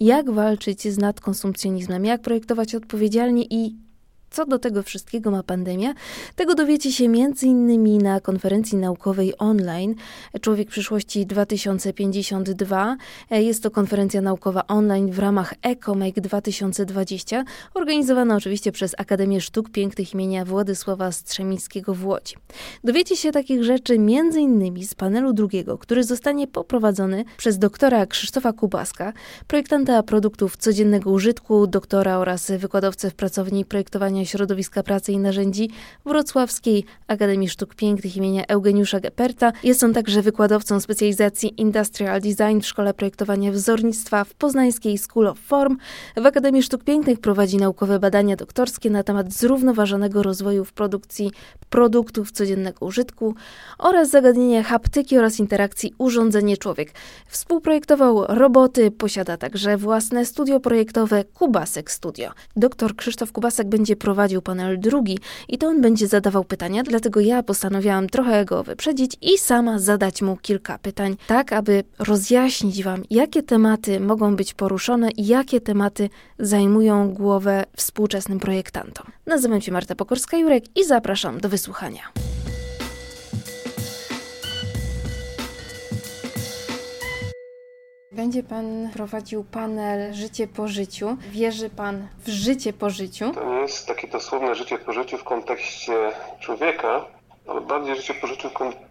jak walczyć z nadkonsumpcjonizmem, jak projektować odpowiedzialnie i co do tego wszystkiego ma pandemia? Tego dowiecie się m.in. na konferencji naukowej online Człowiek przyszłości 2052. Jest to konferencja naukowa online w ramach ECOMAKE 2020, organizowana oczywiście przez Akademię Sztuk Pięknych imienia Władysława Strzemińskiego w Łodzi. Dowiecie się takich rzeczy m.in. z panelu drugiego, który zostanie poprowadzony przez doktora Krzysztofa Kubaska, projektanta produktów codziennego użytku, doktora oraz wykładowcę w pracowni projektowania Środowiska Pracy i Narzędzi Wrocławskiej Akademii Sztuk Pięknych imienia Eugeniusza Geperta. Jest on także wykładowcą specjalizacji Industrial Design w Szkole Projektowania Wzornictwa w Poznańskiej School of Form. W Akademii Sztuk Pięknych prowadzi naukowe badania doktorskie na temat zrównoważonego rozwoju w produkcji produktów codziennego użytku oraz zagadnienia haptyki oraz interakcji urządzenie-człowiek. Współprojektował roboty, posiada także własne studio projektowe Kubasek Studio. Doktor Krzysztof Kubasek będzie prowadził panel drugi i to on będzie zadawał pytania, dlatego ja postanowiłam trochę go wyprzedzić i sama zadać mu kilka pytań, tak aby rozjaśnić Wam, jakie tematy mogą być poruszone i jakie tematy zajmują głowę współczesnym projektantom. Nazywam się Marta Pokorska-Jurek i zapraszam do wysłuchania. Będzie Pan prowadził panel Życie po życiu. Wierzy Pan w życie po życiu? To nie jest takie dosłowne życie po życiu w kontekście człowieka, ale bardziej życie po życiu w kontekście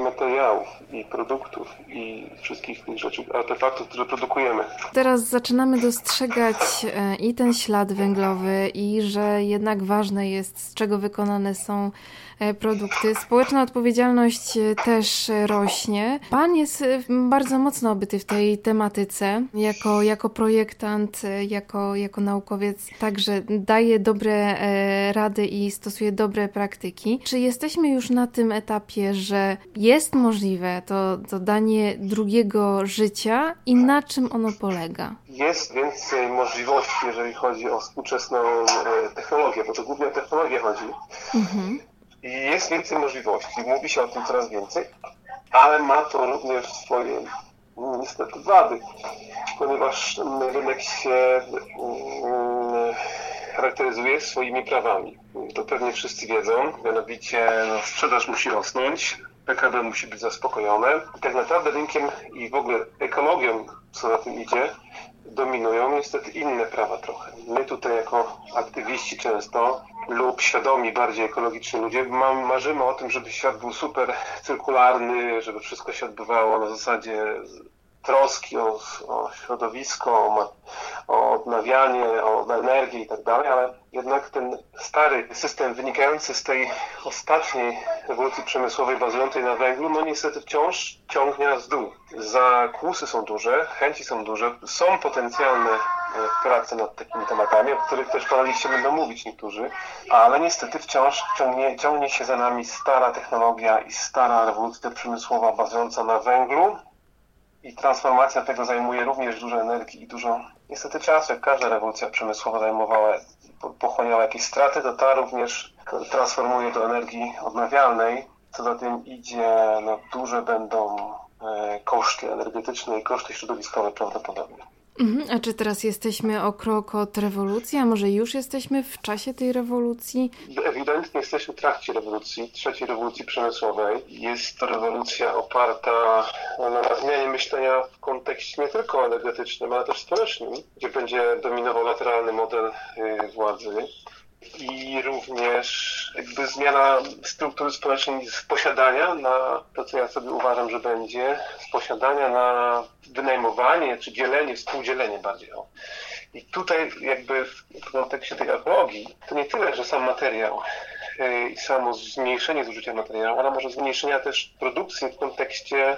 materiałów i produktów i wszystkich tych rzeczy, artefaktów, które produkujemy. Teraz zaczynamy dostrzegać e, i ten ślad węglowy, i że jednak ważne jest, z czego wykonane są E, produkty. Społeczna odpowiedzialność e, też rośnie. Pan jest bardzo mocno obyty w tej tematyce. Jako, jako projektant, jako, jako naukowiec także daje dobre rady i stosuje dobre praktyki. Czy jesteśmy już na tym etapie, że jest możliwe to, to danie drugiego życia i na czym ono polega? Jest więcej możliwości, jeżeli chodzi o współczesną technologię, bo to głównie o technologię chodzi. Mhm. I jest więcej możliwości, mówi się o tym coraz więcej, ale ma to również swoje no, niestety wady, ponieważ rynek się mm, charakteryzuje swoimi prawami. To pewnie wszyscy wiedzą, mianowicie no, sprzedaż musi rosnąć, PKB musi być zaspokojone. I tak naprawdę rynkiem i w ogóle ekologią, co na tym idzie, dominują niestety inne prawa trochę. My tutaj jako aktywiści często lub świadomi, bardziej ekologiczni ludzie marzymy o tym, żeby świat był super cyrkularny, żeby wszystko się odbywało na zasadzie troski o, o środowisko, o, o odnawianie, o energię i tak dalej, ale jednak ten stary system wynikający z tej ostatniej rewolucji przemysłowej bazującej na węglu, no niestety wciąż ciągnie w dół. Zakłusy są duże, chęci są duże, są potencjalne e, prace nad takimi tematami, o których też paneliści będą mówić niektórzy, ale niestety wciąż ciągnie, ciągnie się za nami stara technologia i stara rewolucja przemysłowa bazująca na węglu, i transformacja tego zajmuje również dużo energii i dużo niestety czasu. Jak każda rewolucja przemysłowa zajmowała, pochłaniała jakieś straty, to ta również transformuje do energii odnawialnej. Co za tym idzie, no, duże będą e, koszty energetyczne i koszty środowiskowe prawdopodobnie. Mhm. A czy teraz jesteśmy o krok od rewolucji, a może już jesteśmy w czasie tej rewolucji? Ewidentnie jesteśmy w trakcie rewolucji, trzeciej rewolucji przemysłowej. Jest to rewolucja oparta na zmianie myślenia w kontekście nie tylko energetycznym, ale też społecznym, gdzie będzie dominował lateralny model y, władzy i również jakby zmiana struktury społecznej z posiadania na to, co ja sobie uważam, że będzie, z posiadania na wynajmowanie czy dzielenie, współdzielenie bardziej. O. I tutaj jakby w kontekście tej ekologii to nie tyle, że sam materiał yy, i samo zmniejszenie zużycia materiału, ale może zmniejszenia też produkcji w kontekście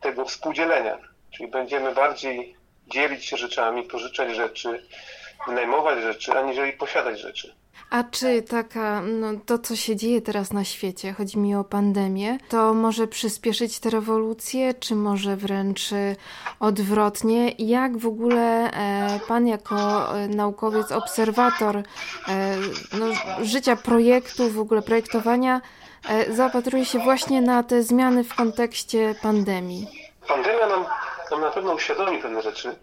tego współdzielenia. Czyli będziemy bardziej dzielić się rzeczami, pożyczać rzeczy, wynajmować rzeczy, aniżeli posiadać rzeczy. A czy taka, no, to co się dzieje teraz na świecie, chodzi mi o pandemię, to może przyspieszyć tę rewolucję, czy może wręcz e, odwrotnie? Jak w ogóle e, pan jako e, naukowiec, obserwator e, no, życia projektu, w ogóle projektowania, e, zapatruje się właśnie na te zmiany w kontekście pandemii? Pandemia nam nam na pewno uświadomi pewne rzeczy.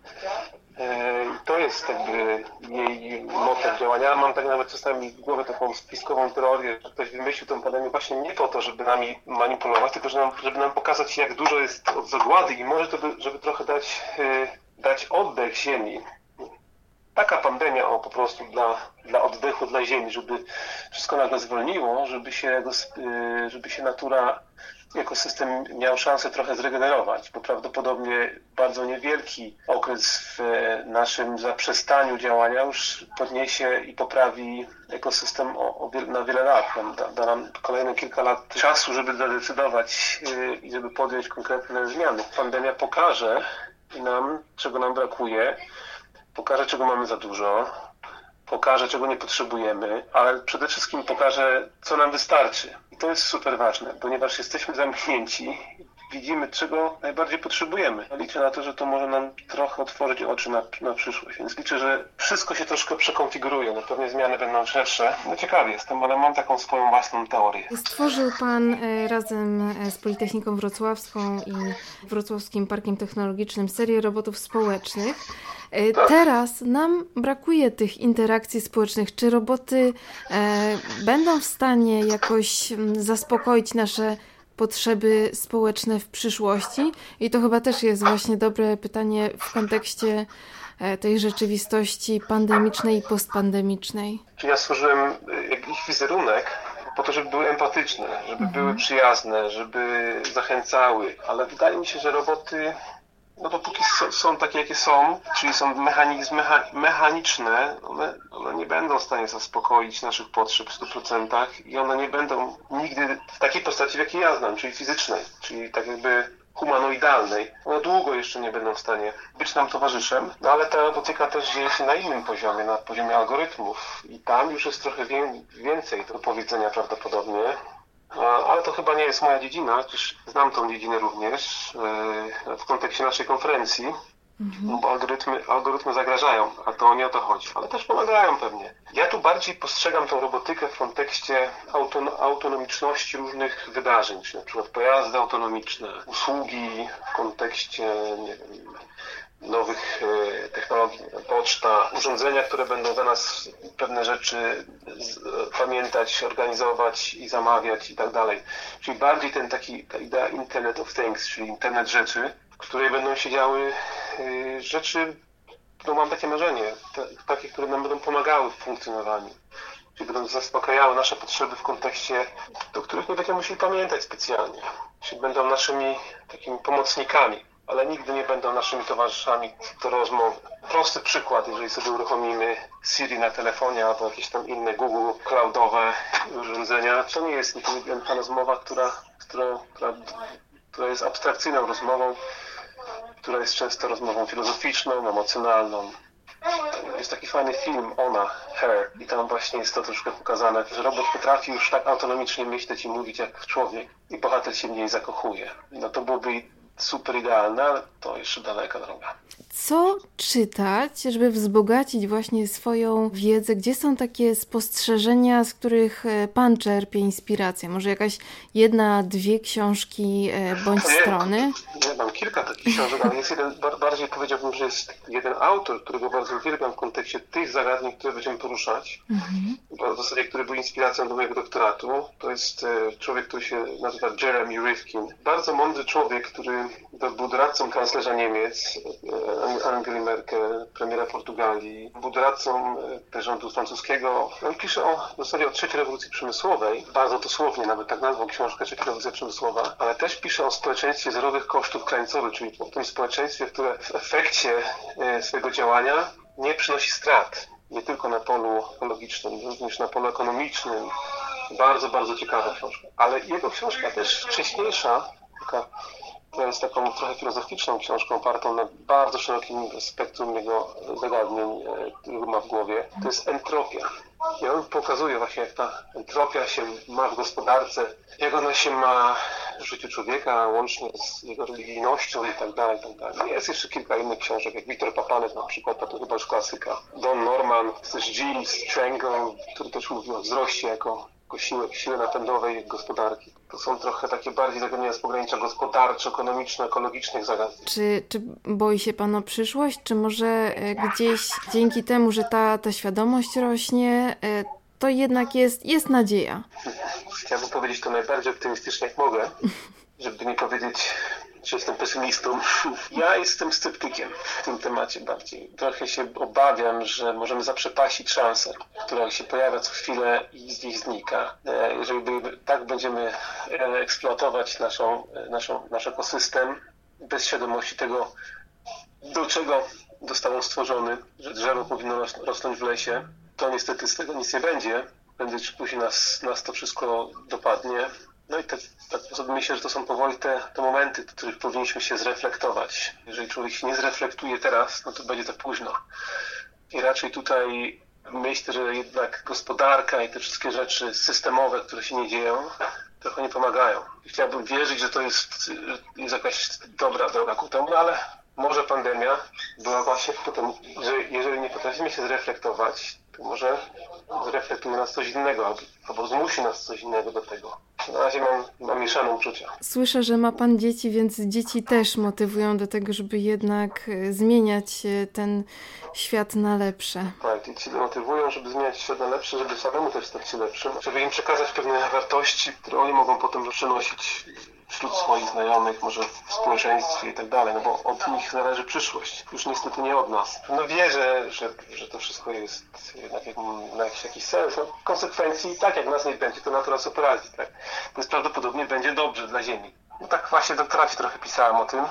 E, to jest jakby jej motyw działania. Mam tak nawet czasami w głowie taką spiskową teorię, że ktoś wymyślił tę pandemię właśnie nie po to, żeby nami manipulować, tylko żeby nam, żeby nam pokazać, jak dużo jest od zagłady i może to, żeby trochę dać, e, dać oddech ziemi. Taka pandemia o, po prostu dla, dla oddechu, dla ziemi, żeby wszystko nagle zwolniło, żeby się, e, żeby się natura ekosystem miał szansę trochę zregenerować, bo prawdopodobnie bardzo niewielki okres w naszym zaprzestaniu działania już podniesie i poprawi ekosystem o, o wiele, na wiele lat. Da, da, nam kolejne kilka lat czasu, żeby zadecydować yy, i żeby podjąć konkretne zmiany. Pandemia pokaże nam, czego nam brakuje, pokaże, czego mamy za dużo, pokaże, czego nie potrzebujemy, ale przede wszystkim pokaże, co nam wystarczy. I to jest super ważne, ponieważ jesteśmy zamknięci, widzimy, czego najbardziej potrzebujemy. Liczę na to, że to może nam trochę otworzyć oczy na, na przyszłość, więc liczę, że wszystko się troszkę przekonfiguruje, no pewnie zmiany będą szersze. No ciekawy jestem, ale mam taką swoją własną teorię. Stworzył Pan e, razem e, z Politechniką Wrocławską i Wrocławskim Parkiem Technologicznym serię robotów społecznych. E, tak. Teraz nam brakuje tych interakcji społecznych. Czy roboty e, będą w stanie jakoś zaspokoić nasze potrzeby społeczne w przyszłości? I to chyba też jest właśnie dobre pytanie w kontekście e, tej rzeczywistości pandemicznej i postpandemicznej. Czy ja stworzyłem jakiś wizerunek po to, żeby były empatyczne, żeby mhm. były przyjazne, żeby zachęcały, ale wydaje mi się, że roboty no dopóki są takie, jakie są, czyli są mechanizmy mechaniczne, one, one nie będą w stanie zaspokoić naszych potrzeb w 100% i one nie będą nigdy w takiej postaci, w jakiej ja znam, czyli fizycznej, czyli tak jakby humanoidalnej. One długo jeszcze nie będą w stanie być nam towarzyszem, no ale ta robotyka też dzieje się na innym poziomie, na poziomie algorytmów i tam już jest trochę więcej do powiedzenia prawdopodobnie. Ale to chyba nie jest moja dziedzina, chociaż znam tą dziedzinę również e, w kontekście naszej konferencji, mhm. bo algorytmy, algorytmy zagrażają, a to nie o to chodzi, ale też pomagają pewnie. Ja tu bardziej postrzegam tą robotykę w kontekście autonomiczności różnych wydarzeń, czyli na przykład pojazdy autonomiczne, usługi w kontekście nie wiem, nowych e, technologii, poczta, urządzenia, które będą za nas pewne rzeczy pamiętać, organizować i zamawiać i tak dalej. Czyli bardziej ten taki, ta idea Internet of Things, czyli internet rzeczy, w której będą się działy e, rzeczy, no mam takie marzenie, takie, które nam będą pomagały w funkcjonowaniu. Czyli będą zaspokajały nasze potrzeby w kontekście, do których nie będziemy musieli pamiętać specjalnie. Czyli będą naszymi takimi pomocnikami ale nigdy nie będą naszymi towarzyszami do rozmowy. Prosty przykład, jeżeli sobie uruchomimy Siri na telefonie albo jakieś tam inne Google cloudowe urządzenia, to nie jest inteligentna rozmowa, która, która, która, która jest abstrakcyjną rozmową, która jest często rozmową filozoficzną, emocjonalną. Jest taki fajny film Ona, Her i tam właśnie jest to troszkę pokazane, że robot potrafi już tak autonomicznie myśleć i mówić jak człowiek i bohater się w niej zakochuje. No to byłoby super idealne, ale to jeszcze daleka droga. Co czytać, żeby wzbogacić właśnie swoją wiedzę? Gdzie są takie spostrzeżenia, z których e, Pan czerpie inspirację? Może jakaś jedna, dwie książki e, bądź nie, strony? Nie, mam kilka takich książek, ale jest jeden, bardziej powiedziałbym, że jest jeden autor, którego bardzo uwielbiam w kontekście tych zagadnień, które będziemy poruszać. Mhm. W zasadzie, który był inspiracją do mojego doktoratu. To jest e, człowiek, który się nazywa Jeremy Rifkin. Bardzo mądry człowiek, który był doradcą kanclerza Niemiec, e, Angeli Merkel, premiera Portugalii, był doradcą e, rządu francuskiego. On pisze o, w zasadzie o trzeciej rewolucji przemysłowej, bardzo dosłownie, nawet tak nazwał książkę Trzecia rewolucja przemysłowa, ale też pisze o społeczeństwie zerowych kosztów krańcowych, czyli o tym społeczeństwie, które w efekcie e, swojego działania nie przynosi strat. Nie tylko na polu ekologicznym, również na polu ekonomicznym. Bardzo, bardzo ciekawa książka. Ale jego książka też wcześniejsza, taka która jest taką trochę filozoficzną książką, opartą na bardzo szerokim spektrum jego zagadnień, e, które ma w głowie. To jest entropia. I on pokazuje właśnie, jak ta entropia się ma w gospodarce, jak ona się ma w życiu człowieka, łącznie z jego religijnością i tak dalej, i tak dalej. Jest jeszcze kilka innych książek, jak Wiktor Papanek na przykład, to chyba już klasyka. Don Norman, też James Strangle, który też mówi o wzroście jako siły, siły napędowej gospodarki. To są trochę takie bardziej zagadnienia z pogranicza gospodarczo-ekonomiczno-ekologicznych zagadnień. Czy, czy boi się Pan o przyszłość? Czy może e, gdzieś dzięki temu, że ta, ta świadomość rośnie, e, to jednak jest, jest nadzieja? Chciałbym powiedzieć to najbardziej optymistycznie jak mogę, żeby nie powiedzieć czy jestem pesymistą. Ja jestem sceptykiem w tym temacie bardziej. Trochę się obawiam, że możemy zaprzepaścić szansę, która się pojawia co chwilę i z nich znika. E, jeżeli tak będziemy e, eksploatować naszą, e, naszą, nasz ekosystem bez świadomości tego, do czego został on stworzony, że drzewo powinno rosnąć w lesie, to niestety z tego nic nie będzie. Czy później nas, nas to wszystko dopadnie no i tak sobie myślę, że to są powoli te, te momenty, w których powinniśmy się zreflektować. Jeżeli człowiek się nie zreflektuje teraz, no to będzie za późno. I raczej tutaj myślę, że jednak gospodarka i te wszystkie rzeczy systemowe, które się nie dzieją, trochę nie pomagają. Chciałbym wierzyć, że to jest, jest jakaś dobra droga ku temu, no ale może pandemia była właśnie po tym, że jeżeli nie potrafimy się zreflektować, to może zreflektuje nas coś innego, albo zmusi nas coś innego do tego. Na razie mam, mam mieszane uczucia. Słyszę, że ma pan dzieci, więc dzieci też motywują do tego, żeby jednak e, zmieniać ten świat na lepsze. Tak, dzieci motywują, żeby zmieniać świat na lepsze, żeby samemu też stać się lepszym, żeby im przekazać pewne wartości, które oni mogą potem przenosić wśród swoich znajomych, może w społeczeństwie i tak dalej, no bo od nich zależy przyszłość, już niestety nie od nas. No wierzę, że, że to wszystko jest jednak jak, ma jakiś, jakiś sens. No, konsekwencji, tak jak nas nie będzie, to natura sobie poradzi, tak? Więc prawdopodobnie będzie dobrze dla Ziemi. No tak właśnie doktoracie trochę pisałem o tym,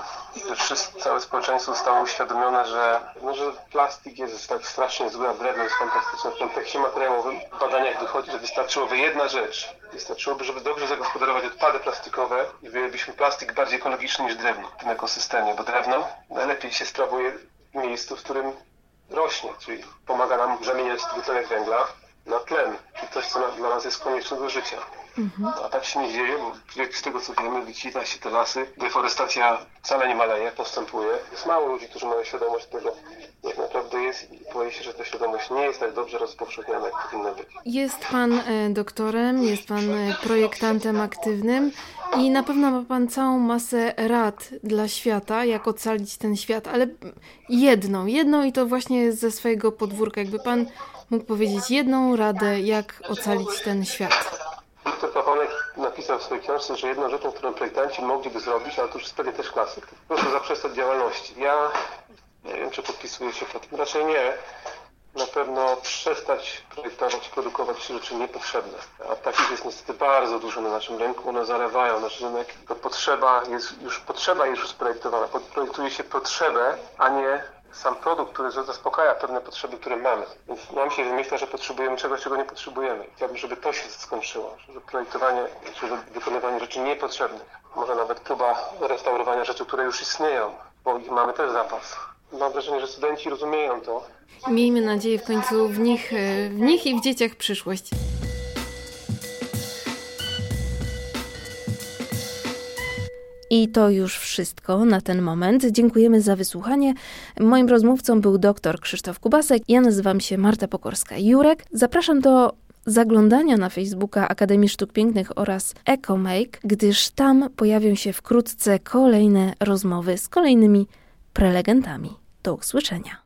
że całe społeczeństwo zostało uświadomione, że, no, że plastik jest tak strasznie zły, a drewno jest fantastyczne w kontekście materiałowym. W badaniach wychodzi, że wystarczyłoby jedna rzecz. Wystarczyłoby, żeby dobrze zagospodarować odpady plastikowe i wyjęlibyśmy plastik bardziej ekologiczny niż drewno w tym ekosystemie, bo drewno najlepiej się sprawuje w miejscu, w którym rośnie, czyli pomaga nam zamieniać dwutlenek węgla na tlen, czyli coś, co dla nas jest konieczne do życia. Mhm. A tak się nie dzieje, bo z tego co wiemy, wycina się te lasy, deforestacja wcale nie maleje, postępuje. Jest mało ludzi, którzy mają świadomość tego, jak naprawdę jest i boję się, że ta świadomość nie jest tak dobrze rozpowszechniana, jak powinna być. Jest Pan e, doktorem, jest Pan e, projektantem aktywnym i na pewno ma Pan całą masę rad dla świata, jak ocalić ten świat, ale jedną, jedną i to właśnie ze swojego podwórka. Jakby Pan mógł powiedzieć jedną radę, jak ocalić ten świat. Pachonek napisał w swojej książce, że jedną rzeczą, którą projektanci mogliby zrobić, ale to już jest pewnie też klasyk, to po prostu zaprzestać działalności. Ja nie wiem, czy podpisuję się pod tym, raczej nie. Na pewno przestać projektować, produkować rzeczy niepotrzebne. A takich jest niestety bardzo dużo na naszym rynku. One zalewają nasz rynek. To potrzeba jest już, potrzeba jest już sprojektowana. Projektuje się potrzebę, a nie sam produkt, który zaspokaja pewne potrzeby, które mamy. Więc nam się wymyśla, że potrzebujemy czegoś, czego nie potrzebujemy. Chciałbym, żeby to się skończyło, żeby projektowanie, czy wykonywanie rzeczy niepotrzebnych, może nawet próba restaurowania rzeczy, które już istnieją, bo ich mamy też zapas. Mam wrażenie, że studenci rozumieją to. Miejmy nadzieję w końcu w nich, e, w nich i w dzieciach przyszłość. I to już wszystko na ten moment. Dziękujemy za wysłuchanie. Moim rozmówcą był dr Krzysztof Kubasek. Ja nazywam się Marta Pokorska-Jurek. Zapraszam do zaglądania na Facebooka Akademii Sztuk Pięknych oraz EcoMake, gdyż tam pojawią się wkrótce kolejne rozmowy z kolejnymi prelegentami. Do usłyszenia.